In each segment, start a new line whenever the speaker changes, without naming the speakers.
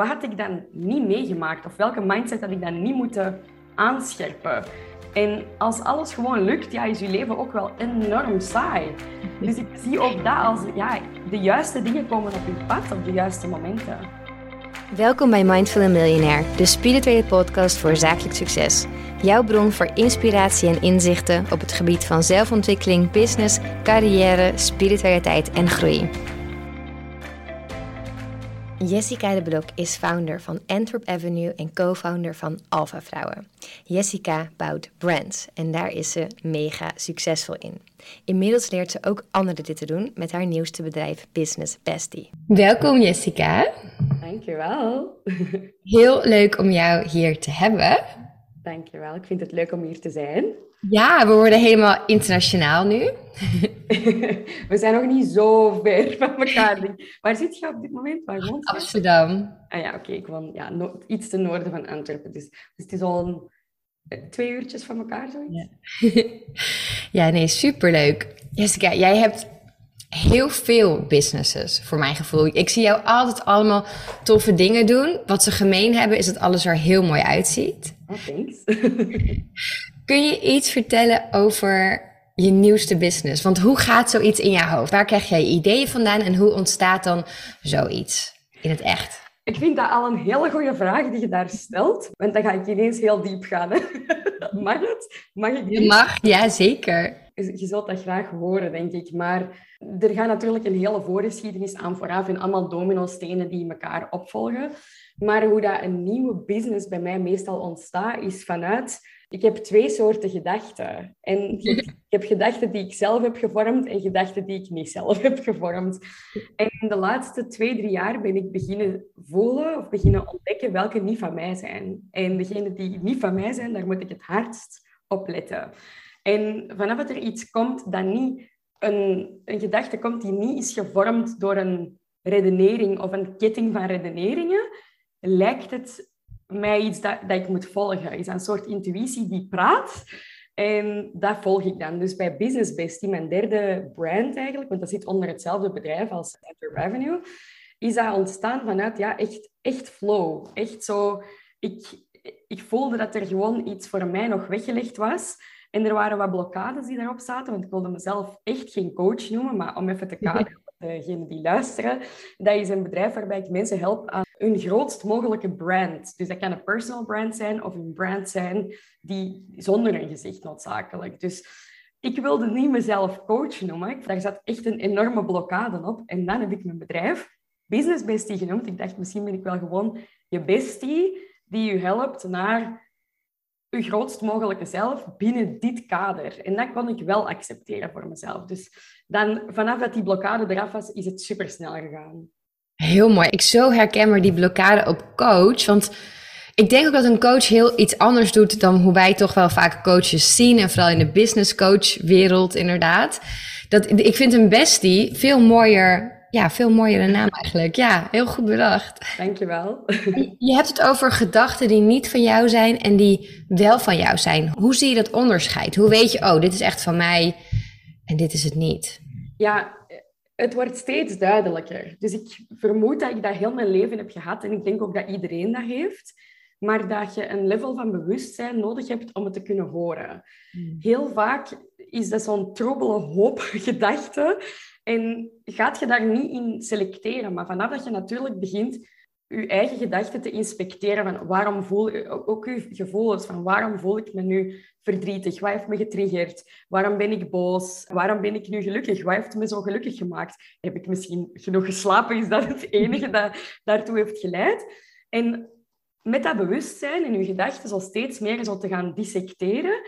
wat had ik dan niet meegemaakt? Of welke mindset had ik dan niet moeten aanscherpen? En als alles gewoon lukt, ja, is je leven ook wel enorm saai. Dus ik zie ook dat als ja, de juiste dingen komen op je pad op de juiste momenten.
Welkom bij Mindful Millionaire, de spirituele podcast voor zakelijk succes. Jouw bron voor inspiratie en inzichten op het gebied van zelfontwikkeling, business, carrière, spiritualiteit en groei. Jessica de Blok is founder van Antwerp Avenue en co-founder van Alpha Vrouwen. Jessica bouwt brands en daar is ze mega succesvol in. Inmiddels leert ze ook anderen dit te doen met haar nieuwste bedrijf Business Bestie. Welkom Jessica.
Dankjewel.
Heel leuk om jou hier te hebben.
Dankjewel, ik vind het leuk om hier te zijn.
Ja, we worden helemaal internationaal nu.
we zijn nog niet zo ver van elkaar. Waar zit je op dit moment? Waar
woont je? Amsterdam.
Ah ja, oké. ik woon ja, iets ten noorden van Antwerpen. Dus, dus het is al eh, twee uurtjes van elkaar, zoiets.
Ja, ja nee, superleuk. Jessica, jij hebt heel veel businesses, voor mijn gevoel. Ik zie jou altijd allemaal toffe dingen doen. Wat ze gemeen hebben, is dat alles er heel mooi uitziet.
Oh, thanks.
Kun je iets vertellen over je nieuwste business? Want hoe gaat zoiets in je hoofd? Waar krijg jij ideeën vandaan en hoe ontstaat dan zoiets in het echt?
Ik vind dat al een hele goede vraag die je daar stelt. Want dan ga ik ineens heel diep gaan. Hè? Mag het? Mag ik
Je mag, ja zeker.
Je zult dat graag horen, denk ik. Maar er gaat natuurlijk een hele voorgeschiedenis aan vooraf en allemaal domino-stenen die elkaar opvolgen. Maar hoe dat een nieuwe business bij mij meestal ontstaat, is vanuit ik heb twee soorten gedachten. En ik heb gedachten die ik zelf heb gevormd en gedachten die ik niet zelf heb gevormd. En in de laatste twee, drie jaar ben ik beginnen voelen of beginnen ontdekken welke niet van mij zijn. En degene die niet van mij zijn, daar moet ik het hardst op letten. En vanaf dat er iets komt dat niet, een, een gedachte komt die niet is gevormd door een redenering of een ketting van redeneringen, lijkt het mij iets dat, dat ik moet volgen. is een soort intuïtie die praat. En dat volg ik dan. Dus bij Business Bestie, mijn derde brand eigenlijk, want dat zit onder hetzelfde bedrijf als Center Revenue, is dat ontstaan vanuit ja, echt, echt flow. Echt zo... Ik, ik voelde dat er gewoon iets voor mij nog weggelegd was. En er waren wat blokkades die daarop zaten, want ik wilde mezelf echt geen coach noemen, maar om even te kaderen degenen die luisteren, dat is een bedrijf waarbij ik mensen help aan hun grootst mogelijke brand. Dus dat kan een personal brand zijn of een brand zijn die zonder een gezicht noodzakelijk. Dus ik wilde niet mezelf coach noemen. Daar zat echt een enorme blokkade op. En dan heb ik mijn bedrijf Business Bestie genoemd. Ik dacht, misschien ben ik wel gewoon je bestie die je helpt naar uw grootst mogelijke zelf binnen dit kader. En dat kon ik wel accepteren voor mezelf. Dus dan, vanaf dat die blokkade eraf was, is het supersnel gegaan.
Heel mooi. Ik zo herkenbaar die blokkade op coach. Want ik denk ook dat een coach heel iets anders doet dan hoe wij toch wel vaak coaches zien. En vooral in de business coach wereld inderdaad. Dat, ik vind een bestie veel mooier ja, veel mooiere naam eigenlijk. Ja, heel goed bedacht.
Dankjewel.
Je hebt het over gedachten die niet van jou zijn en die wel van jou zijn. Hoe zie je dat onderscheid? Hoe weet je, oh, dit is echt van mij en dit is het niet?
Ja, het wordt steeds duidelijker. Dus ik vermoed dat ik dat heel mijn leven heb gehad en ik denk ook dat iedereen dat heeft. Maar dat je een level van bewustzijn nodig hebt om het te kunnen horen. Hmm. Heel vaak is dat zo'n troebele hoop gedachten en gaat je daar niet in selecteren, maar vanaf dat je natuurlijk begint je eigen gedachten te inspecteren van waarom voel ook je gevoelens van waarom voel ik me nu verdrietig, wat heeft me getriggerd, waarom ben ik boos, waarom ben ik nu gelukkig, wat heeft me zo gelukkig gemaakt, heb ik misschien genoeg geslapen, is dat het enige dat daartoe heeft geleid. En met dat bewustzijn en je gedachten zo steeds meer zo te gaan dissecteren,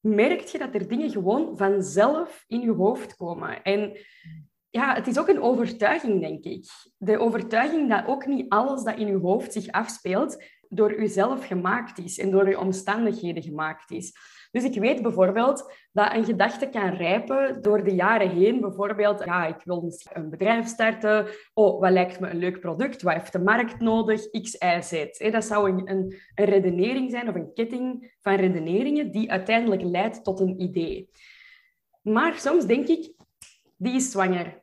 merk je dat er dingen gewoon vanzelf in je hoofd komen. En ja, het is ook een overtuiging, denk ik. De overtuiging dat ook niet alles dat in je hoofd zich afspeelt door jezelf gemaakt is en door je omstandigheden gemaakt is. Dus ik weet bijvoorbeeld dat een gedachte kan rijpen door de jaren heen. Bijvoorbeeld, ja, ik wil een bedrijf starten. Oh, wat lijkt me een leuk product? Wat heeft de markt nodig? X, Y, Z. Dat zou een, een redenering zijn of een ketting van redeneringen die uiteindelijk leidt tot een idee. Maar soms denk ik, die is zwanger.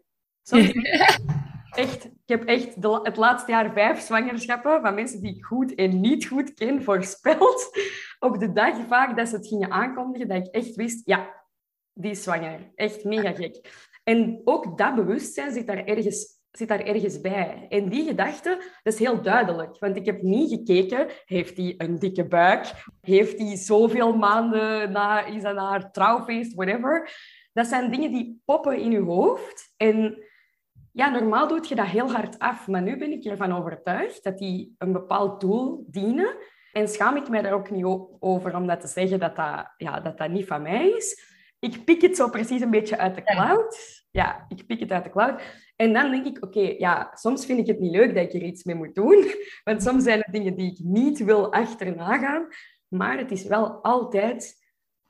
Echt, Ik heb echt de, het laatste jaar vijf zwangerschappen van mensen die ik goed en niet goed ken voorspeld. Op de dag vaak dat ze het gingen aankondigen, dat ik echt wist, ja, die is zwanger. Echt mega gek. En ook dat bewustzijn zit daar ergens zit daar ergens bij. En die gedachte, dat is heel duidelijk. Want ik heb niet gekeken, heeft hij een dikke buik? Heeft hij zoveel maanden na, is dat haar trouwfeest, whatever? Dat zijn dingen die poppen in je hoofd. En ja, normaal doe je dat heel hard af. Maar nu ben ik ervan overtuigd dat die een bepaald doel dienen. En schaam ik mij daar ook niet over om dat te zeggen dat dat, ja, dat, dat niet van mij is. Ik pik het zo precies een beetje uit de cloud. Ja, ik pik het uit de cloud. En dan denk ik, oké, ja, soms vind ik het niet leuk dat ik er iets mee moet doen. Want soms zijn het dingen die ik niet wil achterna gaan. Maar het is wel altijd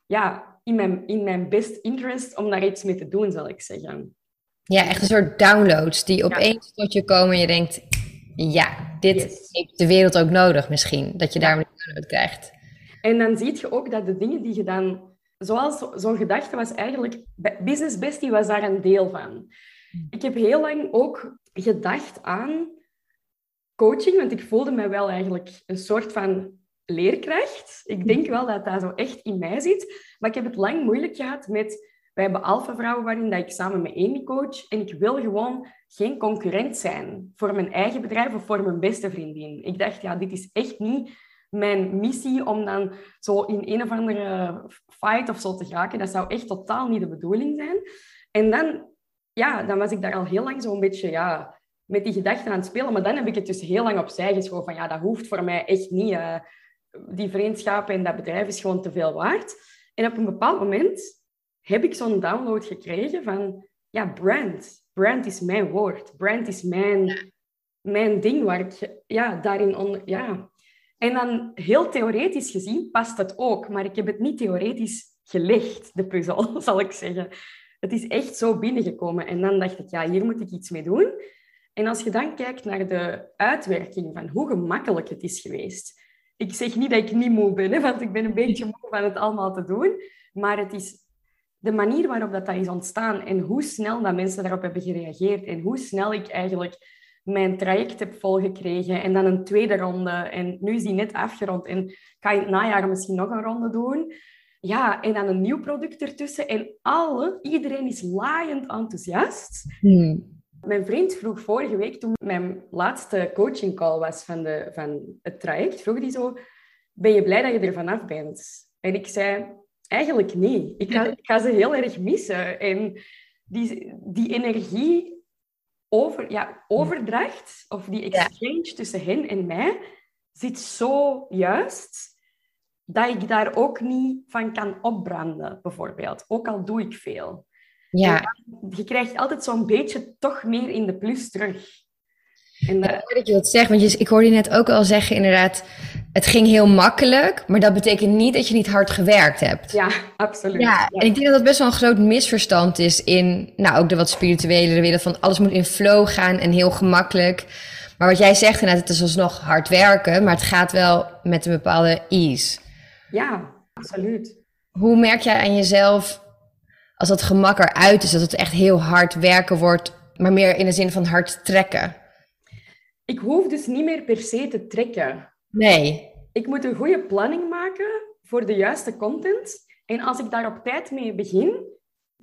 ja, in, mijn, in mijn best interest om daar iets mee te doen, zal ik zeggen.
Ja, echt een soort downloads die opeens tot je komen en je denkt, ja, dit heeft de wereld ook nodig misschien. Dat je daar een download krijgt.
En dan zie je ook dat de dingen die je dan... Zoals zo'n gedachte was eigenlijk... Business Bestie was daar een deel van. Ik heb heel lang ook gedacht aan coaching, want ik voelde me wel eigenlijk een soort van leerkracht. Ik denk wel dat dat zo echt in mij zit. Maar ik heb het lang moeilijk gehad met... Wij hebben Alpha Vrouwen waarin dat ik samen met Amy coach. En ik wil gewoon geen concurrent zijn voor mijn eigen bedrijf of voor mijn beste vriendin. Ik dacht, ja, dit is echt niet mijn missie om dan zo in een of andere fight of zo te geraken. Dat zou echt totaal niet de bedoeling zijn. En dan ja, dan was ik daar al heel lang zo'n beetje ja, met die gedachten aan het spelen. Maar dan heb ik het dus heel lang opzij geschoven van ja, dat hoeft voor mij echt niet. Uh, die vriendschap en dat bedrijf is gewoon te veel waard. En op een bepaald moment heb ik zo'n download gekregen van ja, brand. Brand is mijn woord. Brand is mijn, mijn ding waar ik ja, daarin onder... Ja. En dan heel theoretisch gezien past het ook, maar ik heb het niet theoretisch gelegd, de puzzel, zal ik zeggen het is echt zo binnengekomen. En dan dacht ik, ja, hier moet ik iets mee doen. En als je dan kijkt naar de uitwerking van hoe gemakkelijk het is geweest. Ik zeg niet dat ik niet moe ben, hè, want ik ben een beetje moe van het allemaal te doen. Maar het is de manier waarop dat, dat is ontstaan en hoe snel dat mensen daarop hebben gereageerd en hoe snel ik eigenlijk mijn traject heb volgekregen en dan een tweede ronde en nu is die net afgerond en ga je het najaar misschien nog een ronde doen. Ja, en dan een nieuw product ertussen. En alle, iedereen is laaiend enthousiast. Hmm. Mijn vriend vroeg vorige week, toen mijn laatste coaching call was van, de, van het traject, vroeg hij zo, ben je blij dat je er vanaf bent? En ik zei, eigenlijk niet. Ik ga, ik ga ze heel erg missen. En die, die energie over, ja, overdracht, of die exchange tussen hen en mij, zit zo juist dat ik daar ook niet van kan opbranden, bijvoorbeeld. Ook al doe ik veel. Ja. je krijgt altijd zo'n beetje toch meer in de plus terug.
En dat... Ja, dat je dat zegt, want je, ik hoorde je net ook al zeggen, inderdaad, het ging heel makkelijk, maar dat betekent niet dat je niet hard gewerkt hebt.
Ja, absoluut.
Ja, en ik denk dat dat best wel een groot misverstand is in, nou, ook de wat spirituele wereld, van alles moet in flow gaan en heel gemakkelijk. Maar wat jij zegt inderdaad, het is alsnog hard werken, maar het gaat wel met een bepaalde ease.
Ja, absoluut.
Hoe merk jij aan jezelf als dat gemak eruit is, dat het echt heel hard werken wordt, maar meer in de zin van hard trekken?
Ik hoef dus niet meer per se te trekken.
Nee.
Ik moet een goede planning maken voor de juiste content. En als ik daar op tijd mee begin,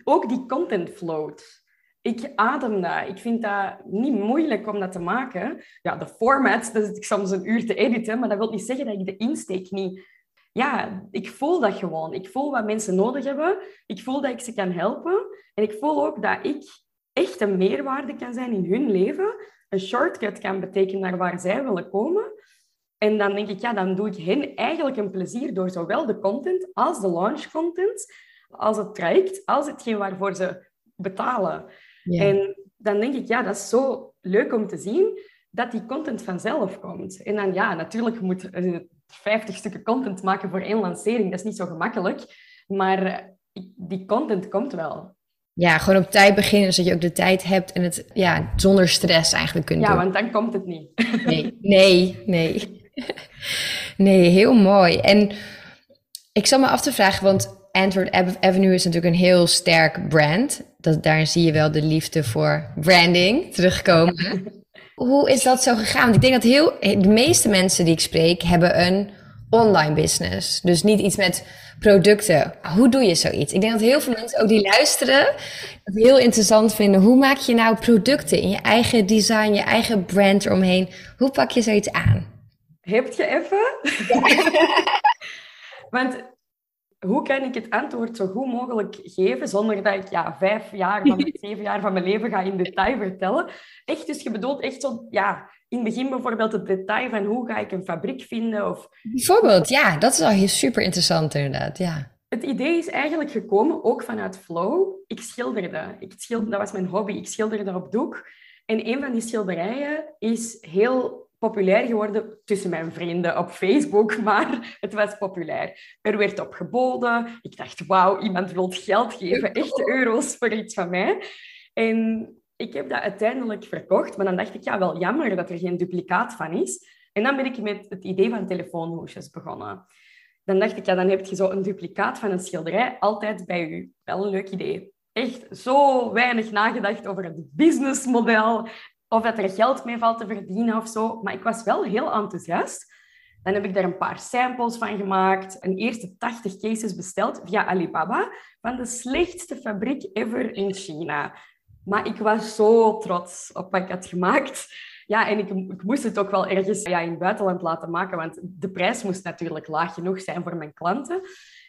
ook die content float. Ik adem dat. Ik vind dat niet moeilijk om dat te maken. Ja, de format, dat zit ik soms een uur te editen, maar dat wil niet zeggen dat ik de insteek niet ja, ik voel dat gewoon. Ik voel wat mensen nodig hebben. Ik voel dat ik ze kan helpen. En ik voel ook dat ik echt een meerwaarde kan zijn in hun leven. Een shortcut kan betekenen naar waar zij willen komen. En dan denk ik, ja, dan doe ik hen eigenlijk een plezier door zowel de content als de launch content, als het traject, als hetgeen waarvoor ze betalen. En dan denk ik, ja, dat is zo leuk om te zien dat die content vanzelf komt. En dan, ja, natuurlijk moet 50 stukken content maken voor één lancering, dat is niet zo gemakkelijk. Maar die content komt wel.
Ja, gewoon op tijd beginnen, zodat je ook de tijd hebt en het ja, zonder stress eigenlijk kunt
ja,
doen.
Ja, want dan komt het niet.
Nee, nee, nee. Nee, heel mooi. En ik zal me af te vragen, want Android Avenue is natuurlijk een heel sterk brand. Dat, daarin zie je wel de liefde voor branding terugkomen. Hoe is dat zo gegaan? Want ik denk dat heel, de meeste mensen die ik spreek hebben een online business. Dus niet iets met producten. Hoe doe je zoiets? Ik denk dat heel veel mensen ook die luisteren, het heel interessant vinden. Hoe maak je nou producten in je eigen design, je eigen brand eromheen? Hoe pak je zoiets aan?
Heb je even? Want hoe kan ik het antwoord zo goed mogelijk geven zonder dat ik ja, vijf jaar van mijn, zeven jaar van mijn leven ga in detail vertellen? Echt, dus je bedoelt echt zo, ja, in het begin bijvoorbeeld het detail van hoe ga ik een fabriek vinden? Of...
Bijvoorbeeld, ja, dat is al super interessant inderdaad, ja.
Het idee is eigenlijk gekomen ook vanuit flow. Ik schilderde. Ik schilderde dat was mijn hobby. Ik schilderde op doek. En een van die schilderijen is heel populair geworden tussen mijn vrienden op Facebook, maar het was populair. Er werd op geboden. Ik dacht, wauw, iemand wil geld geven, echte euro's voor iets van mij. En ik heb dat uiteindelijk verkocht, maar dan dacht ik, ja, wel jammer dat er geen duplicaat van is. En dan ben ik met het idee van telefoonhoesjes begonnen. Dan dacht ik, ja, dan heb je zo een duplicaat van een schilderij altijd bij u. Wel een leuk idee. Echt zo weinig nagedacht over het businessmodel of dat er geld mee valt te verdienen of zo. Maar ik was wel heel enthousiast. Dan heb ik daar een paar samples van gemaakt. Een eerste 80 cases besteld via Alibaba van de slechtste fabriek ever in China. Maar ik was zo trots op wat ik had gemaakt. Ja, en ik, moest het ook wel ergens ja, in het buitenland laten maken, want de prijs moest natuurlijk laag genoeg zijn voor mijn klanten.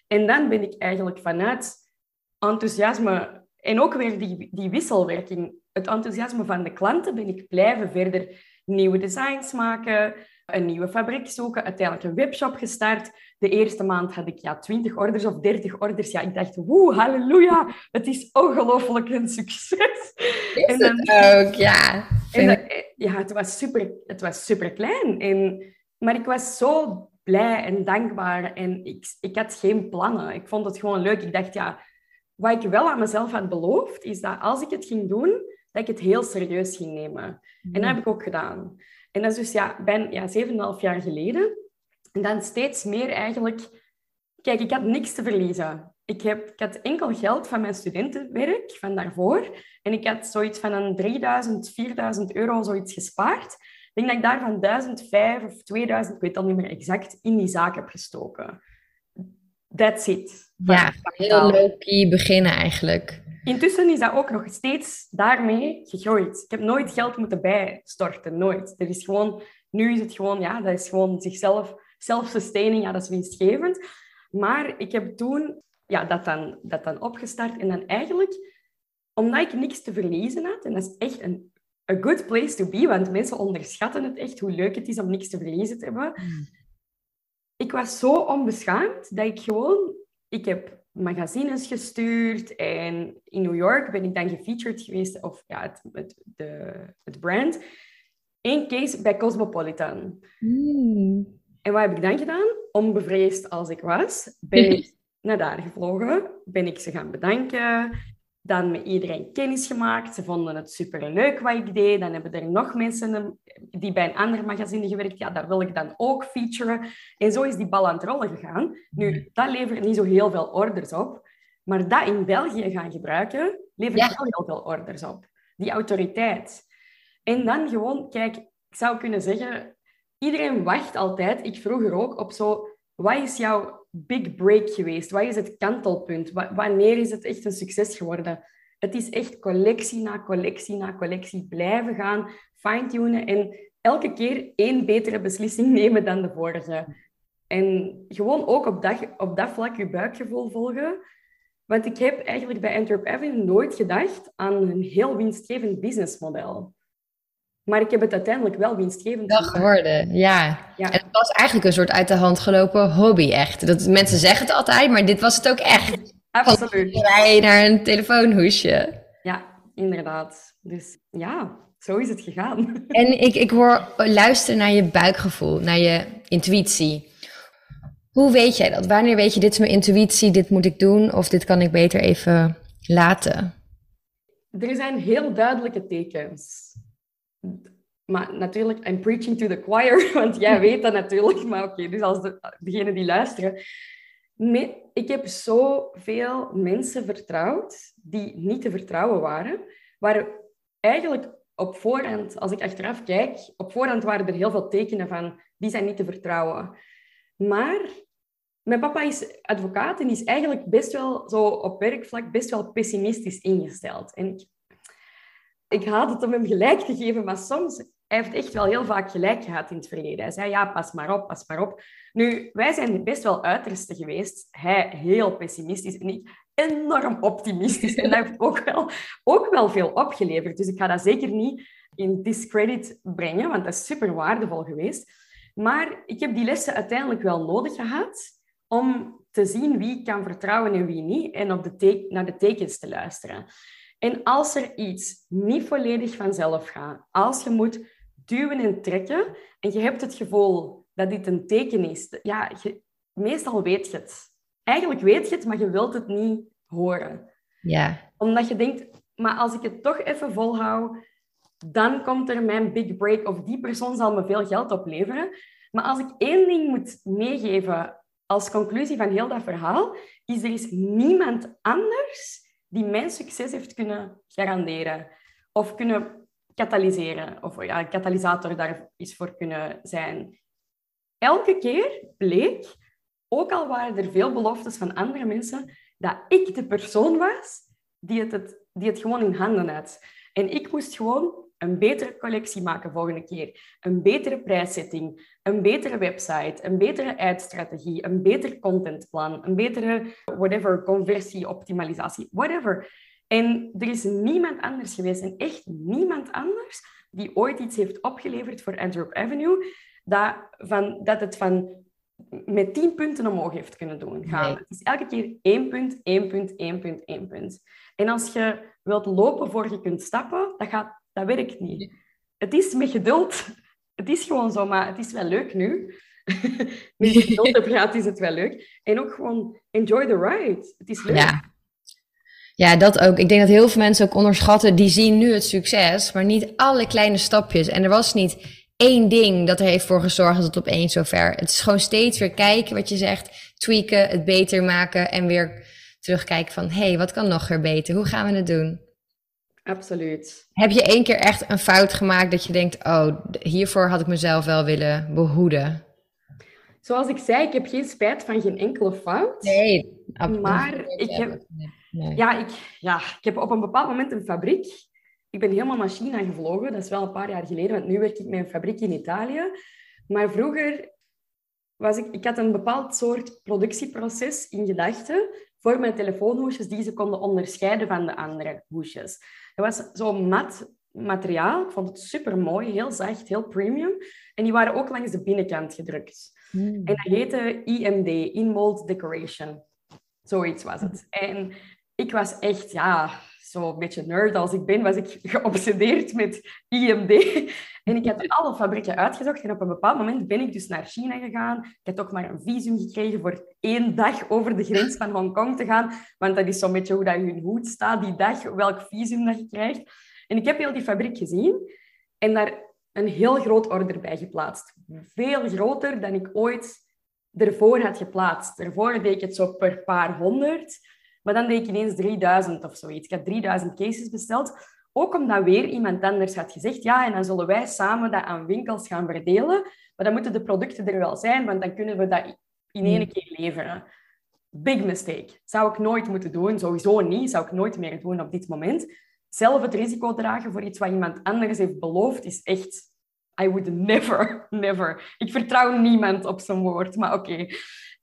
En dan ben ik eigenlijk vanuit enthousiasme en ook weer die, die wisselwerking, het enthousiasme van de klanten, ben ik blijven verder nieuwe designs maken, een nieuwe fabriek zoeken, uiteindelijk een webshop gestart. De eerste maand had ik ja, 20 orders of 30 orders. Ja, ik dacht, woe, halleluja, het is ongelooflijk een succes.
Is en dan, het ook, ja.
En ja, het was super, het was super klein. En, maar ik was zo blij en dankbaar en ik, ik had geen plannen. Ik vond het gewoon leuk. Ik dacht, ja, wat ik wel aan mezelf had beloofd, is dat als ik het ging doen, dat ik het heel serieus ging nemen. En dat heb ik ook gedaan. En dat is dus ja, ben, ja, 7,5 jaar geleden. En dan steeds meer eigenlijk... Kijk, ik had niks te verliezen. Ik, heb, ik had enkel geld van mijn studentenwerk van daarvoor. En ik had zoiets van een 3000, 4000 euro zoiets gespaard. Ik denk dat ik daarvan 1005 of 2000, ik weet al niet meer exact, in die zaak heb gestoken. That's it.
Ja, heel low-key beginnen eigenlijk.
Intussen is dat ook nog steeds daarmee gegroeid. Ik heb nooit geld moeten bijstorten, nooit. Er is gewoon, nu is het gewoon, ja, dat is gewoon zichzelf, self-sustaining, ja, dat is winstgevend. Maar ik heb toen ja, dat, dan, dat dan opgestart en dan eigenlijk, omdat ik niks te verliezen had, en dat is echt een a good place to be, want mensen onderschatten het echt, hoe leuk het is om niks te verliezen te hebben. Hmm. Ik was zo onbeschaamd dat ik gewoon... Ik heb magazines gestuurd en in New York ben ik dan gefeatured geweest, of ja, het, het, de, het brand, Eén case bij Cosmopolitan. Hmm. En wat heb ik dan gedaan? Onbevreesd als ik was, ben ik naar daar gevlogen, ben ik ze gaan bedanken, dan met iedereen kennis gemaakt. Ze vonden het superleuk wat ik deed. Dan hebben er nog mensen die bij een ander magazine gewerkt. Ja, daar wil ik dan ook featuren. En zo is die bal aan het rollen gegaan. Nu, dat levert niet zo heel veel orders op. Maar dat in België gaan gebruiken, levert wel heel veel orders op. Die autoriteit. En dan gewoon, kijk, ik zou kunnen zeggen... Iedereen wacht altijd, ik vroeger ook, op zo... Wat is jouw big break geweest? Wat is het kantelpunt? wanneer is het echt een succes geworden? Het is echt collectie na collectie na collectie blijven gaan, fine-tunen en elke keer één betere beslissing nemen dan de vorige. En gewoon ook op dat, op dat vlak je buikgevoel volgen. Want ik heb eigenlijk bij Antwerp Avenue nooit gedacht aan een heel winstgevend businessmodel. Maar ik heb het uiteindelijk wel winstgevend
wel geworden, ja. ja. En het was eigenlijk een soort uit de hand gelopen hobby, echt. Dat, mensen zeggen het altijd, maar dit was het ook echt.
Absoluut.
Van naar een telefoonhoesje.
Ja, inderdaad. Dus ja, zo is het gegaan.
En ik, ik hoor luisteren naar je buikgevoel, naar je intuïtie. Hoe weet jij dat? Wanneer weet je, dit is mijn intuïtie, dit moet ik doen, of dit kan ik beter even laten?
Er zijn heel duidelijke tekens. Maar natuurlijk, I'm preaching to the choir, want jij weet dat natuurlijk. Maar oké, dus als de, die luisteren. ik heb zoveel mensen vertrouwd die niet te vertrouwen waren. Waar eigenlijk op voorhand, als ik achteraf kijk, op voorhand waren er heel veel tekenen van, die zijn niet te vertrouwen. Maar mijn papa is advocaat en is eigenlijk best wel zo op werkvlak best wel pessimistisch ingesteld. En ik had het om hem gelijk te geven, maar soms hij heeft echt wel heel vaak gelijk gehad in het verleden. Hij zei, ja, pas maar op, pas maar op. Nu, wij zijn best wel uitersten geweest. Hij heel pessimistisch en ik enorm optimistisch. En dat heeft ook wel, ook wel veel opgeleverd. Dus ik ga dat zeker niet in discredit brengen, want dat is super waardevol geweest. Maar ik heb die lessen uiteindelijk wel nodig gehad om te zien wie ik kan vertrouwen en wie niet en op de naar de tekens te luisteren. En als er iets niet volledig vanzelf gaat, als je moet duwen en trekken en je hebt het gevoel dat dit een teken is, ja, je, meestal weet je het. Eigenlijk weet je het, maar je wilt het niet horen.
Ja.
Omdat je denkt, maar als ik het toch even volhoud, dan komt er mijn big break of die persoon zal me veel geld opleveren. Maar als ik één ding moet meegeven als conclusie van heel dat verhaal, is er is niemand anders die mijn succes heeft kunnen garanderen of kunnen katalyseren. Of ja, een katalysator daar is voor kunnen zijn. Elke keer bleek, ook al waren er veel beloftes van andere mensen, dat ik de persoon was die het, het, die het gewoon in handen had. En ik moest gewoon een betere collectie maken volgende keer, een betere prijszetting, een betere website, een betere ad-strategie, een beter contentplan, een betere whatever, conversie-optimalisatie, whatever. En er is niemand anders geweest, en echt niemand anders, die ooit iets heeft opgeleverd voor Antwerp Avenue, dat, van, dat het van met tien punten omhoog heeft kunnen doen gaan. Het is elke keer één punt, één punt, één punt, één punt. En als je wilt lopen voor je kunt stappen, dat, gaat, dat werkt niet. Het is met geduld. Het is gewoon zo, maar het is wel leuk nu. met geduld heb gaat, is het wel leuk. En ook gewoon enjoy the ride. Het is leuk.
Ja. Ja, dat ook. Ik denk dat heel veel mensen ook onderschatten, die zien nu het succes, maar niet alle kleine stapjes. En er was niet één ding dat er heeft voor gezorgd dat het opeens zover. Het is gewoon steeds weer kijken wat je zegt, tweaken, het beter maken en weer terugkijken van, hé, hey, wat kan nog weer beter? Hoe gaan we het doen?
Absoluut.
Heb je één keer echt een fout gemaakt dat je denkt, oh, hiervoor had ik mezelf wel willen behoeden?
Zoals ik zei, ik heb geen spijt van geen enkele fout.
Nee,
maar ik heb, ja, ik, ja, ik heb op een bepaald moment een fabriek. Ik ben helemaal naar China gevlogen. Dat is wel een paar jaar geleden, want nu werk ik met een fabriek in Italië. Maar vroeger was ik... Ik had een bepaald soort productieproces in gedachten voor mijn telefoonhoesjes die ze konden onderscheiden van de andere hoesjes. Dat was zo'n mat materiaal. Ik vond het super mooi, heel zacht, heel premium. En die waren ook langs de binnenkant gedrukt. Hmm. En dat heette IMD, In Mold Decoration. Zoiets was het. En ik was echt, ja, zo'n beetje nerd als ik ben, was ik geobsedeerd met IMD. En ik had alle fabrieken uitgezocht en op een bepaald moment ben ik dus naar China gegaan. Ik had ook maar een visum gekregen voor één dag over de grens van Hongkong te gaan. Want dat is zo'n beetje hoe dat in hoed staat, die dag, welk visum dat je krijgt. En ik heb heel die fabriek gezien en daar een heel groot order bij geplaatst. Veel groter dan ik ooit ervoor had geplaatst. Daarvoor deed ik het zo per paar honderd. Maar dan deed ik ineens 3000 of zoiets. Ik had 3000 cases besteld. Ook omdat weer iemand anders had gezegd, ja, en dan zullen wij samen dat aan winkels gaan verdelen. Maar dan moeten de producten er wel zijn, want dan kunnen we dat in één keer leveren. Big mistake. Zou ik nooit moeten doen. Sowieso niet. Zou ik nooit meer doen op dit moment. Zelf het risico dragen voor iets wat iemand anders heeft beloofd, is echt... I would never, never. Ik vertrouw niemand op zijn woord, maar oké.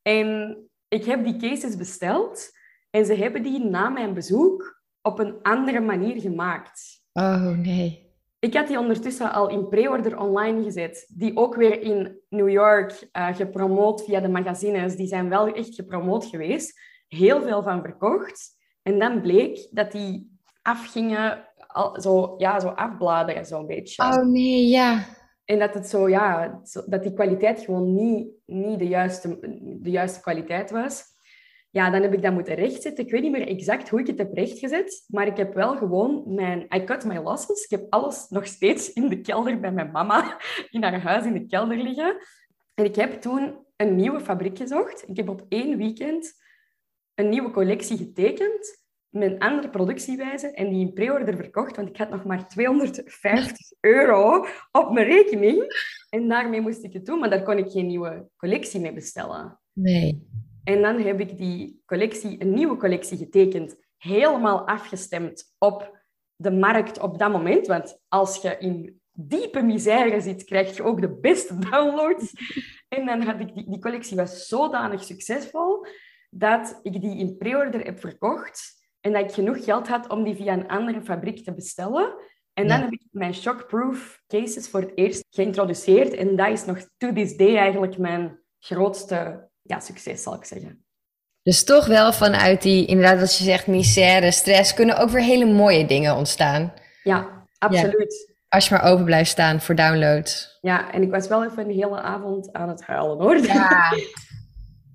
En ik heb die cases besteld. En ze hebben die na mijn bezoek op een andere manier gemaakt.
Oh nee.
Ik had die ondertussen al in pre-order online gezet. Die ook weer in New York uh, gepromoot via de magazines. Die zijn wel echt gepromoot geweest. Heel veel van verkocht. En dan bleek dat die afgingen, al, zo, ja, zo afbladeren zo'n beetje.
Oh nee, ja.
En dat, het zo, ja, dat die kwaliteit gewoon niet, niet de, juiste, de juiste kwaliteit was ja, dan heb ik dat moeten rechtzetten. Ik weet niet meer exact hoe ik het heb rechtgezet, maar ik heb wel gewoon mijn... I cut my losses. Ik heb alles nog steeds in de kelder bij mijn mama, in haar huis in de kelder liggen. En ik heb toen een nieuwe fabriek gezocht. Ik heb op één weekend een nieuwe collectie getekend mijn andere productiewijze en die in pre-order verkocht, want ik had nog maar 250 euro op mijn rekening. En daarmee moest ik het doen, maar daar kon ik geen nieuwe collectie mee bestellen.
Nee.
En dan heb ik die collectie, een nieuwe collectie getekend, helemaal afgestemd op de markt op dat moment. Want als je in diepe misère zit, krijg je ook de beste downloads. En dan had ik die, die collectie was zodanig succesvol dat ik die in pre-order heb verkocht en dat ik genoeg geld had om die via een andere fabriek te bestellen. En dan heb ik mijn shockproof cases voor het eerst geïntroduceerd. En dat is nog to this day eigenlijk mijn grootste ja, succes, zal ik zeggen.
Dus toch wel vanuit die, inderdaad, als je zegt misère, stress, kunnen ook weer hele mooie dingen ontstaan.
Ja, absoluut.
Als je maar open blijft staan voor downloads.
Ja, en ik was wel even een hele avond aan het huilen hoor.
Ja.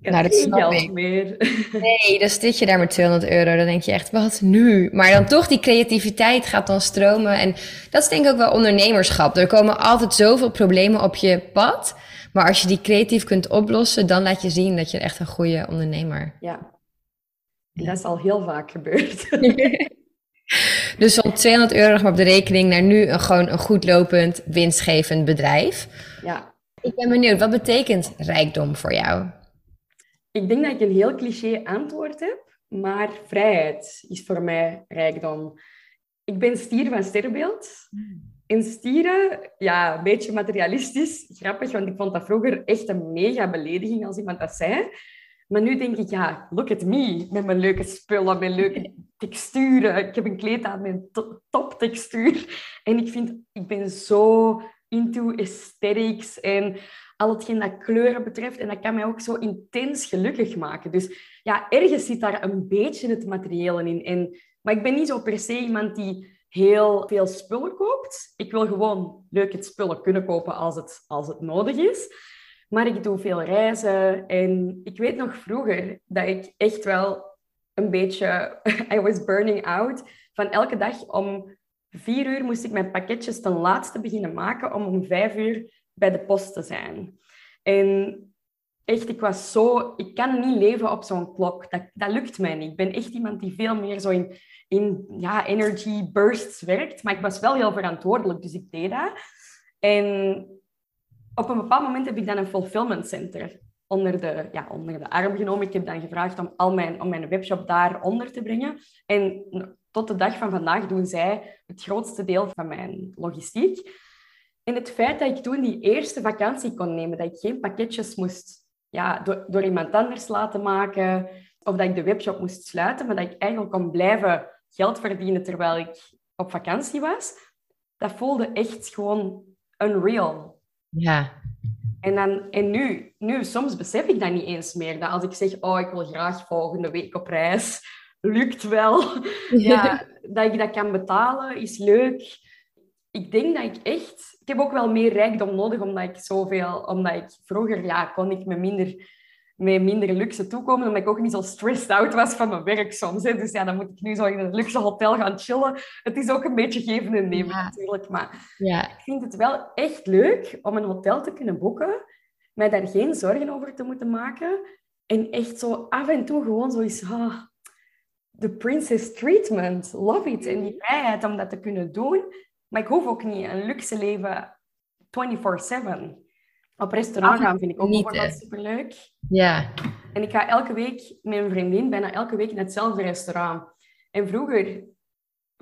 nou, dat snap
geld
ik.
meer.
Nee, dan zit je daar met 200 euro. Dan denk je echt, wat nu? Maar dan toch, die creativiteit gaat dan stromen. En dat is denk ik ook wel ondernemerschap. Er komen altijd zoveel problemen op je pad. Maar als je die creatief kunt oplossen, dan laat je zien dat je echt een goede ondernemer
Ja. En dat is al heel vaak gebeurd.
Dus van 200 euro op de rekening naar nu een, gewoon een goed lopend, winstgevend bedrijf.
ja.
Ik ben benieuwd, wat betekent rijkdom voor jou?
Ik denk dat ik een heel cliché antwoord heb, maar vrijheid is voor mij rijkdom. Ik ben stier van sterrenbeeld. En stieren, ja, een beetje materialistisch. Grappig, want ik vond dat vroeger echt een mega belediging als iemand dat zei. Maar nu denk ik, ja, look at me. Met mijn leuke spullen, mijn leuke texturen. Ik heb een kleed aan to- toptextuur. En ik vind, ik ben zo into aesthetics en al hetgeen dat kleuren betreft. En dat kan mij ook zo intens gelukkig maken. Dus ja, ergens zit daar een beetje het materiële in. En, maar ik ben niet zo per se iemand die heel veel spullen koopt. Ik wil gewoon leuke spullen kunnen kopen als het, als het nodig is. Maar ik doe veel reizen. En ik weet nog vroeger dat ik echt wel een beetje... I was burning out. Van elke dag om vier uur moest ik mijn pakketjes ten laatste beginnen maken om om vijf uur bij de post te zijn. En echt, ik was zo... Ik kan niet leven op zo'n klok. Dat, dat lukt mij niet. Ik ben echt iemand die veel meer zo in, in ja, energy bursts werkt. Maar ik was wel heel verantwoordelijk, dus ik deed dat. En op een bepaald moment heb ik dan een fulfillment center onder de, ja, onder de arm genomen. Ik heb dan gevraagd om, al mijn, om mijn webshop daar onder te brengen. En tot de dag van vandaag doen zij het grootste deel van mijn logistiek. En het feit dat ik toen die eerste vakantie kon nemen, dat ik geen pakketjes moest ja, door, door iemand anders laten maken, of dat ik de webshop moest sluiten, maar dat ik eigenlijk kon blijven geld verdienen terwijl ik op vakantie was, dat voelde echt gewoon unreal.
Ja,
En, dan, en nu, nu, soms besef ik dat niet eens meer. Dat als ik zeg, oh, ik wil graag volgende week op reis, lukt wel. Ja, dat ik dat kan betalen, is leuk. Ik denk dat ik echt... Ik heb ook wel meer rijkdom nodig, omdat ik zoveel... Omdat ik vroeger, ja, kon ik met minder, met minder luxe toekomen, omdat ik ook niet zo stressed out was van mijn werk soms. Hè. Dus ja, dan moet ik nu zo in een luxe hotel gaan chillen. Het is ook een beetje geven en nemen,
Ja.
natuurlijk. Maar
ja,
ik vind het wel echt leuk om een hotel te kunnen boeken, mij daar geen zorgen over te moeten maken. En echt zo af en toe gewoon zo is, ah, de princess treatment, love it. En die vrijheid om dat te kunnen doen. Maar ik hoef ook niet een luxe leven 24-7. Op restaurant gaan vind ik ook bijvoorbeeld superleuk.
ja,
En ik ga elke week met een vriendin, bijna elke week in hetzelfde restaurant. En vroeger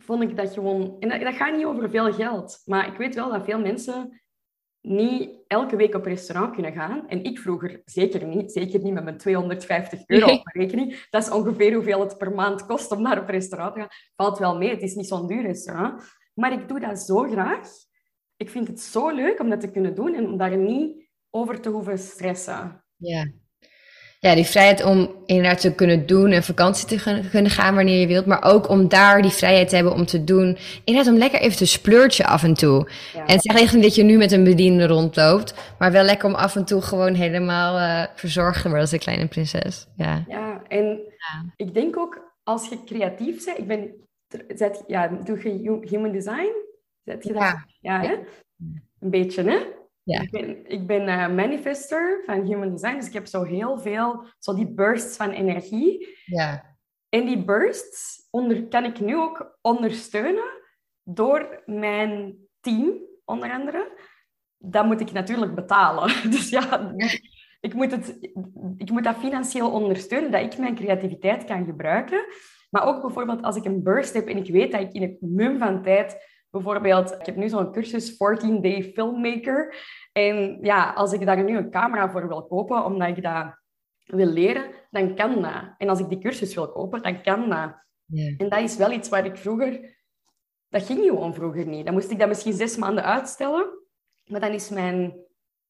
vond ik dat gewoon... En dat, dat gaat niet over veel geld. Maar ik weet wel dat veel mensen niet elke week op restaurant kunnen gaan. En ik vroeger zeker niet. Zeker niet met mijn 250 euro op mijn rekening. Dat is ongeveer hoeveel het per maand kost om naar op restaurant te gaan. Valt wel mee. Het is niet zo'n duur restaurant. Maar ik doe dat zo graag. Ik vind het zo leuk om dat te kunnen doen en om daar niet over te hoeven stressen.
ja. Ja, die vrijheid om inderdaad te kunnen doen en vakantie te kunnen gaan wanneer je wilt. Maar ook om daar die vrijheid te hebben om te doen. Inderdaad, om lekker even te splurtje af en toe.
Ja.
En het is echt niet dat je nu met een bediende rondloopt. Maar wel lekker om af en toe gewoon helemaal eh, verzorgd te worden als een kleine prinses. Ja.
Ja, en ik denk ook als je creatief bent, ik ben, zet, ja, doe je hu- human design? Zet je dat?
Ja.
Ja, hè? Een beetje, hè?
Ja.
Ik ben, ik ben eh, manifester van human design, dus ik heb zo heel veel, zo die bursts van energie.
Ja.
En die bursts onder, kan ik nu ook ondersteunen door mijn team, onder andere. Dat moet ik natuurlijk betalen. Dus ja, ik moet, het, ik moet dat financieel ondersteunen, dat ik mijn creativiteit kan gebruiken. Maar ook bijvoorbeeld als ik een burst heb en ik weet dat ik in het mum van tijd... Bijvoorbeeld, ik heb nu zo'n cursus 14-day filmmaker. En ja, als ik daar nu een camera voor wil kopen, omdat ik dat wil leren, dan kan dat. En als ik die cursus wil kopen, dan kan dat. En dat is wel iets waar ik vroeger... Dat ging gewoon vroeger niet. Dan moest ik dat misschien zes maanden uitstellen. Maar dan is mijn,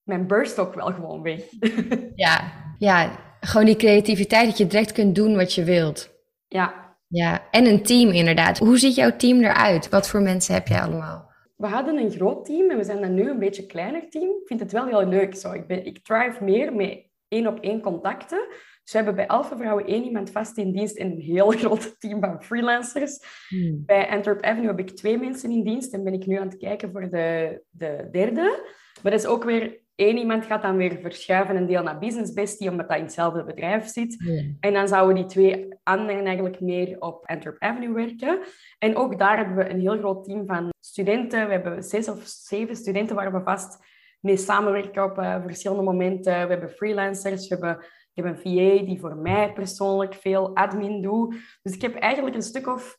mijn burst ook wel gewoon weg.
ja, ja, gewoon die creativiteit dat je direct kunt doen wat je wilt.
Ja.
Ja, en een team inderdaad. Hoe ziet jouw team eruit? Wat voor mensen heb jij allemaal?
We hadden een groot team en we zijn dan nu een beetje kleiner team. Ik vind het wel heel leuk zo. Ik, ben, ik thrive meer met één op één contacten. Dus we hebben bij Alpha Vrouwen één iemand vast in dienst en een heel groot team van freelancers. Hmm. Bij Antwerp Avenue heb ik twee mensen in dienst en ben ik nu aan het kijken voor de, de derde. Maar dat is ook weer één iemand gaat dan weer verschuiven een deel naar Business Bestie, omdat dat in hetzelfde bedrijf zit. En dan zouden die twee anderen eigenlijk meer op Antwerp Avenue werken. En ook daar hebben we een heel groot team van studenten. We hebben zes of zeven studenten waar we vast mee samenwerken op uh, verschillende momenten. We hebben freelancers, we hebben, ik heb een VA die voor mij persoonlijk veel admin doet. Dus ik heb eigenlijk een stuk of,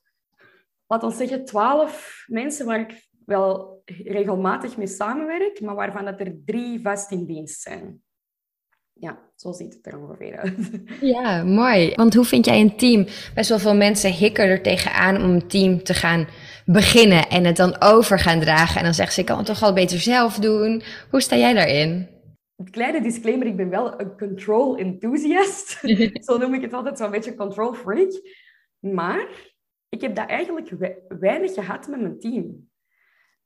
laten we zeggen, twaalf mensen waar ik wel regelmatig mee samenwerk, maar waarvan dat er drie vast in dienst zijn. Ja, zo ziet het er ongeveer uit.
Ja, mooi. Want hoe vind jij een team? Best wel veel mensen hikken er tegenaan om een team te gaan beginnen en het dan over gaan dragen. En dan zeggen ze, ik kan het toch al beter zelf doen. Hoe sta jij daarin?
Kleine disclaimer, ik ben wel een control enthusiast. zo noem ik het altijd, zo'n beetje control freak. Maar ik heb dat eigenlijk weinig gehad met mijn team.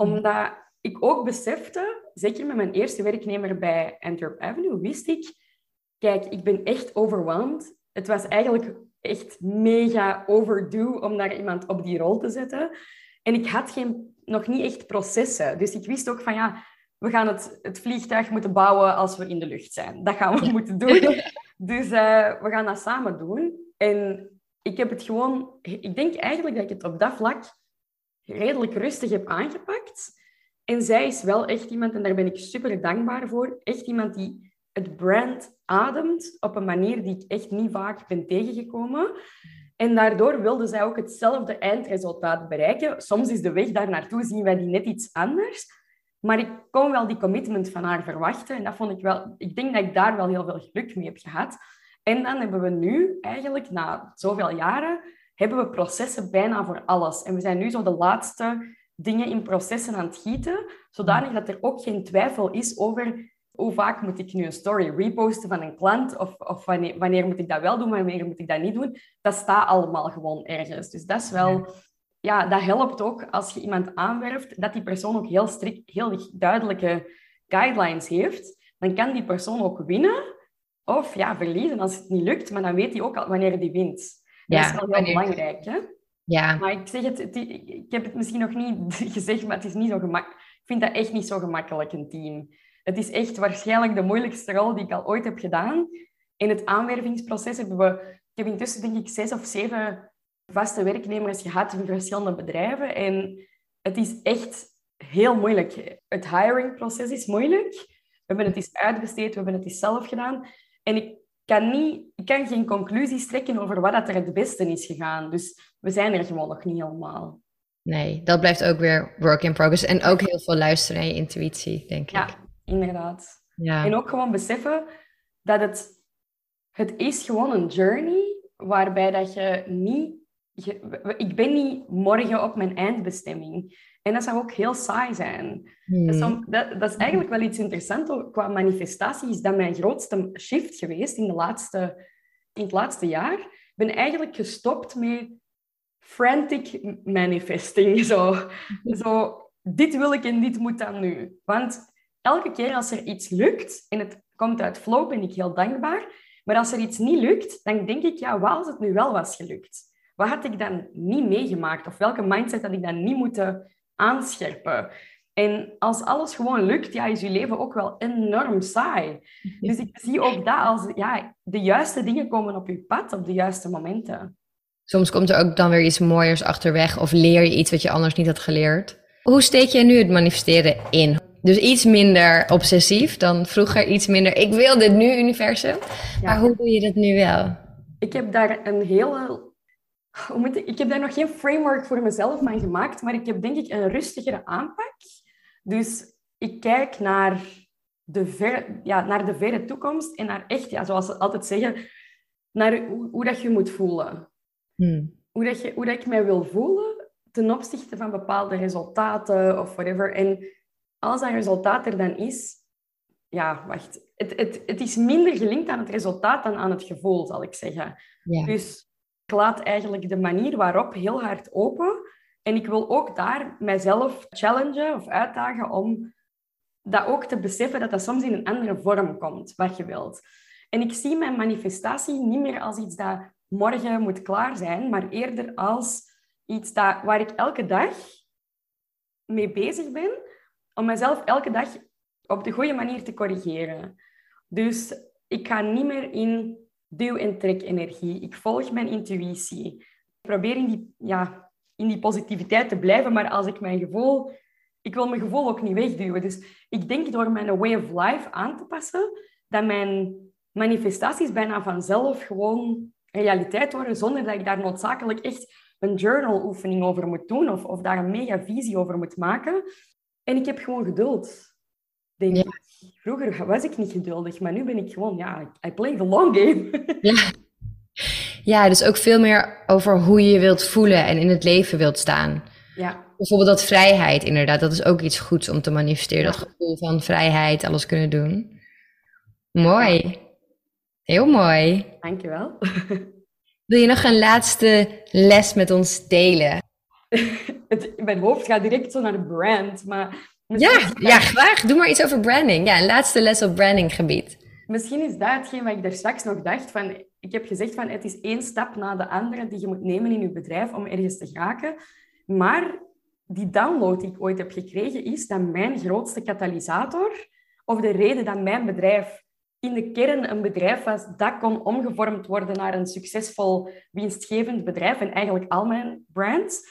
Omdat ik ook besefte, zeker met mijn eerste werknemer bij Antwerp Avenue, wist ik, kijk, ik ben echt overwhelmed. Het was eigenlijk echt mega overdue om daar iemand op die rol te zetten. En ik had geen, nog niet echt processen. Dus ik wist ook van ja, we gaan het, het vliegtuig moeten bouwen als we in de lucht zijn. Dat gaan we moeten doen. Dus uh, we gaan dat samen doen. En ik heb het gewoon... Ik denk eigenlijk dat ik het op dat vlak redelijk rustig heb aangepakt. En zij is wel echt iemand, en daar ben ik super dankbaar voor, echt iemand die het brand ademt op een manier die ik echt niet vaak ben tegengekomen. En daardoor wilde zij ook hetzelfde eindresultaat bereiken. Soms is de weg daar naartoe, zien wij die net iets anders. Maar ik kon wel die commitment van haar verwachten. En dat vond ik wel... Ik denk dat ik daar wel heel veel geluk mee heb gehad. En dan hebben we nu, eigenlijk na zoveel jaren, hebben we processen bijna voor alles. En we zijn nu zo de laatste dingen in processen aan het gieten, zodanig dat er ook geen twijfel is over hoe vaak moet ik nu een story reposten van een klant? Of, of wanneer, wanneer, moet ik dat wel doen, wanneer moet ik dat niet doen? Dat staat allemaal gewoon ergens. Dus dat is wel... Ja, dat helpt ook als je iemand aanwerft, dat die persoon ook heel strikt, heel duidelijke guidelines heeft. Dan kan die persoon ook winnen of ja, verliezen als het niet lukt, maar dan weet hij ook al wanneer hij wint. Dat is wel heel belangrijk, hè?
Ja.
Maar ik zeg het, het, ik heb het misschien nog niet gezegd, maar het is niet zo gemakkelijk. Ik vind dat echt niet zo gemakkelijk, een team. Het is echt waarschijnlijk de moeilijkste rol die ik al ooit heb gedaan. In het aanwervingsproces hebben we... Ik heb intussen denk ik zes of zeven vaste werknemers gehad in verschillende bedrijven. En het is echt heel moeilijk. Het hiringproces is moeilijk. We hebben het eens uitbesteed, we hebben het eens zelf gedaan. En ik kan, niet, ik kan geen conclusies trekken over wat er het beste is gegaan. Dus we zijn er gewoon nog niet helemaal.
Nee, dat blijft ook weer work in progress. En ook heel veel luisteren en je intuïtie, denk ik.
Ja, inderdaad. Ja. En ook gewoon beseffen dat het, het is gewoon een journey waarbij dat je niet... ik ben niet morgen op mijn eindbestemming. En dat zou ook heel saai zijn. Hmm. Dat, dat, is eigenlijk wel iets interessants qua manifestatie. Is dat mijn grootste shift geweest in, de laatste, in het laatste jaar. Ik ben eigenlijk gestopt met frantic manifesting. Zo. zo, dit wil ik en dit moet dan nu. Want elke keer als er iets lukt en het komt uit flow, ben ik heel dankbaar. Maar als er iets niet lukt, dan denk ik, ja, wat als het nu wel was gelukt? Wat had ik dan niet meegemaakt? Of welke mindset had ik dan niet moeten aanscherpen? En als alles gewoon lukt, ja, is je leven ook wel enorm saai. Dus ik zie ook dat als ja, de juiste dingen komen op je pad op de juiste momenten.
Soms komt er ook dan weer iets mooiers achterweg of leer je iets wat je anders niet had geleerd. Hoe steek jij nu het manifesteren in? Dus iets minder obsessief dan vroeger, iets minder ik wil dit nu universum. Maar hoe doe je dat nu wel?
Ik heb daar een hele moet ik, ik heb daar nog geen framework voor mezelf van gemaakt, maar ik heb denk ik een rustigere aanpak. Dus ik kijk naar de, ver, ja, naar de verre toekomst en naar echt, ja, zoals ze altijd zeggen, naar hoe, hoe dat je moet voelen. Hmm. Hoe, dat je, hoe dat ik mij wil voelen ten opzichte van bepaalde resultaten of whatever. En als dat resultaat er dan is, ja, wacht. Het, het, het is minder gelinkt aan het resultaat dan aan het gevoel, zal ik zeggen. Ja. Dus laat eigenlijk de manier waarop heel hard open. En ik wil ook daar mijzelf challengen of uitdagen om dat ook te beseffen dat dat soms in een andere vorm komt, wat je wilt. En ik zie mijn manifestatie niet meer als iets dat morgen moet klaar zijn, maar eerder als iets dat, waar ik elke dag mee bezig ben, om mezelf elke dag op de goede manier te corrigeren. Dus ik ga niet meer in duw- en trek-energie. Ik volg mijn intuïtie. Ik probeer in die, ja, in die positiviteit te blijven, maar als ik mijn gevoel... Ik wil mijn gevoel ook niet wegduwen. Dus ik denk door mijn way of life aan te passen, dat mijn manifestaties bijna vanzelf gewoon realiteit worden, zonder dat ik daar noodzakelijk echt een journal-oefening over moet doen of, of daar een mega visie over moet maken. En ik heb gewoon geduld, denk. Vroeger was ik niet geduldig, maar nu ben ik gewoon, ja, I play the long game.
ja. ja, dus ook veel meer over hoe je je wilt voelen en in het leven wilt staan.
Ja.
Bijvoorbeeld dat vrijheid, inderdaad, dat is ook iets goeds om te manifesteren. Dat gevoel van vrijheid, alles kunnen doen. Mooi. Heel mooi.
Dankjewel.
Wil je nog een laatste les met ons delen?
het, mijn hoofd gaat direct zo naar de brand, maar
ja, ja, graag. Doe maar iets over branding. Ja, een laatste les op brandinggebied.
Misschien is dat hetgeen wat ik daar straks nog dacht. Van, ik heb gezegd van het is één stap na de andere die je moet nemen in je bedrijf om ergens te geraken. Maar die download die ik ooit heb gekregen is dat mijn grootste katalysator, of de reden dat mijn bedrijf in de kern een bedrijf was dat kon omgevormd worden naar een succesvol, winstgevend bedrijf en eigenlijk al mijn brands,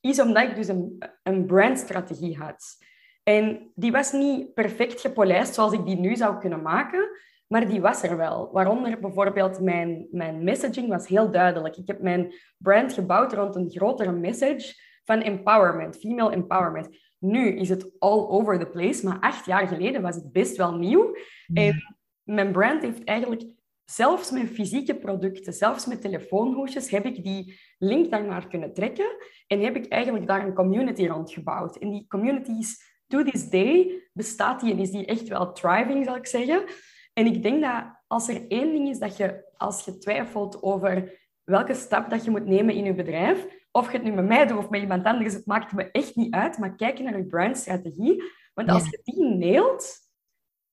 is omdat ik dus een, een brandstrategie had. En die was niet perfect gepolijst zoals ik die nu zou kunnen maken, maar die was er wel. Waaronder bijvoorbeeld mijn, mijn messaging was heel duidelijk. Ik heb mijn brand gebouwd rond een grotere message van empowerment, female empowerment. Nu is het all over the place, maar acht jaar geleden was het best wel nieuw. En mijn brand heeft eigenlijk zelfs met fysieke producten, zelfs met telefoonhoesjes, heb ik die link daarnaar kunnen trekken en heb ik eigenlijk daar een community rond gebouwd. En die community is to this day bestaat die en is die echt wel thriving, zal ik zeggen. En ik denk dat als er één ding is dat je, als je twijfelt over welke stap dat je moet nemen in je bedrijf, of je het nu met mij doet of met iemand anders, het maakt me echt niet uit, maar kijk naar je brandstrategie. Want als je die neelt,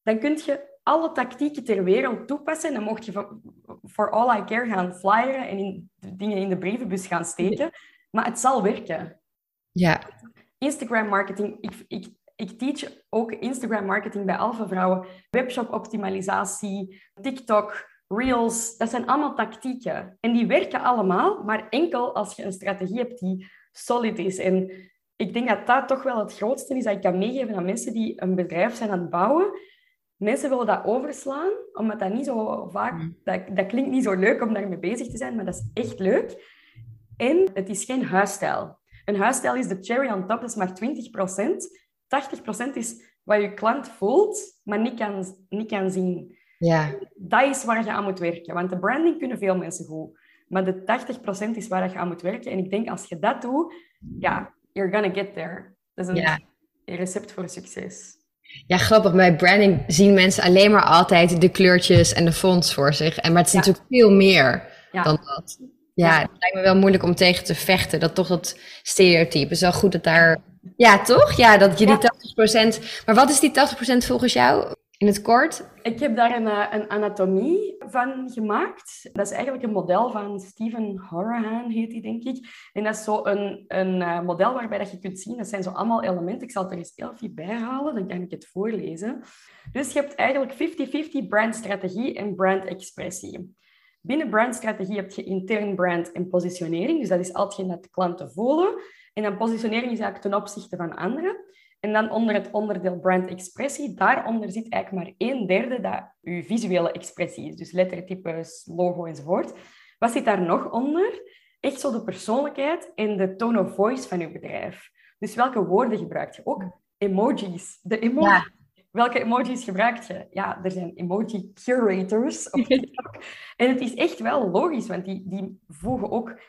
dan kun je alle tactieken ter wereld toepassen. En dan mocht je voor all I care gaan flyeren en in, dingen in de brievenbus gaan steken. Maar het zal werken.
Ja.
Instagram marketing, ik, ik, ik teach ook Instagram marketing bij Alpha Vrouwen, webshop optimalisatie, TikTok, Reels. Dat zijn allemaal tactieken. En die werken allemaal, maar enkel als je een strategie hebt die solid is. En ik denk dat dat toch wel het grootste is dat ik kan meegeven aan mensen die een bedrijf zijn aan het bouwen. Mensen willen dat overslaan, omdat dat niet zo vaak... Mm. Dat, dat klinkt niet zo leuk om daarmee bezig te zijn, maar dat is echt leuk. En het is geen huisstijl. Een huisstijl is de cherry on top, dat is maar 20 80% is wat je klant voelt, maar niet kan, niet kan zien.
Ja.
Dat is waar je aan moet werken. Want de branding kunnen veel mensen goed. Maar de 80% is waar je aan moet werken. En ik denk, als je dat doet, ja, you're gonna get there. Dat is een, recept voor succes.
Ja, grappig. Bij branding zien mensen alleen maar altijd de kleurtjes en de fonts voor zich. En, maar het is natuurlijk veel meer dan dat. Ja, het lijkt me wel moeilijk om tegen te vechten. Dat toch dat stereotype. Het is wel goed dat daar ja, toch? Ja, dat je die 80%. Maar wat is die 80% volgens jou in het kort?
Ik heb daar een, eh, een anatomie van gemaakt. Dat is eigenlijk een model van Stephen Horahan, heet die, denk ik. En dat is zo een, een eh, model waarbij dat je kunt zien, dat zijn zo allemaal elementen. Ik zal het er eens even bij halen, dan kan ik het voorlezen. Dus je hebt eigenlijk 50-50 brandstrategie en brandexpressie. Binnen brandstrategie heb je intern brand en positionering. Dus dat is altijd dat de klanten voelen. En dan positionering is eigenlijk ten opzichte van anderen. En dan onder het onderdeel brand expressie, daaronder zit eigenlijk maar een derde dat uw visuele expressie is. Dus lettertypes, logo enzovoort. Wat zit daar nog onder? Echt zo de persoonlijkheid en de tone of voice van uw bedrijf. Dus welke woorden gebruik je? Ook emojis. De emoji. Welke emojis gebruikt je? Ja, er zijn emoji curators op TikTok. en het is echt wel logisch, want die, die voegen ook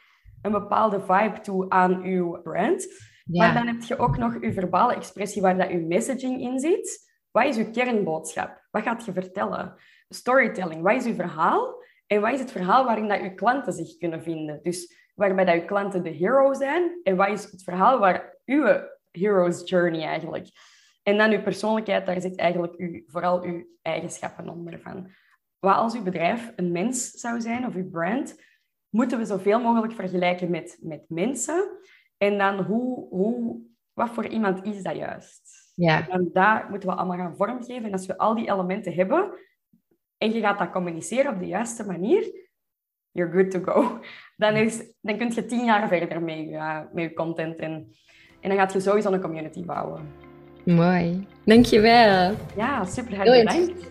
een bepaalde vibe toe aan uw brand. Maar dan heb je ook nog je verbale expressie waar dat je messaging in zit. Wat is je kernboodschap? Wat gaat je vertellen? Storytelling, wat is je verhaal? En wat is het verhaal waarin dat je klanten zich kunnen vinden? Dus waarbij dat je klanten de hero zijn. En wat is het verhaal waar uw hero's journey eigenlijk? En dan uw persoonlijkheid, daar zit eigenlijk uw, vooral uw eigenschappen onder van. Wat als uw bedrijf een mens zou zijn, of uw brand, moeten we zoveel mogelijk vergelijken met, met mensen. En dan hoe, hoe, wat voor iemand is dat juist?
Ja.
En daar moeten we allemaal gaan vormgeven. En als we al die elementen hebben en je gaat dat communiceren op de juiste manier, you're good to go. Dan, is, dan kun je tien jaar verder met je, met je content en, en dan gaat je sowieso een community bouwen.
Mooi. Dankjewel.
Ja, super. Bedankt.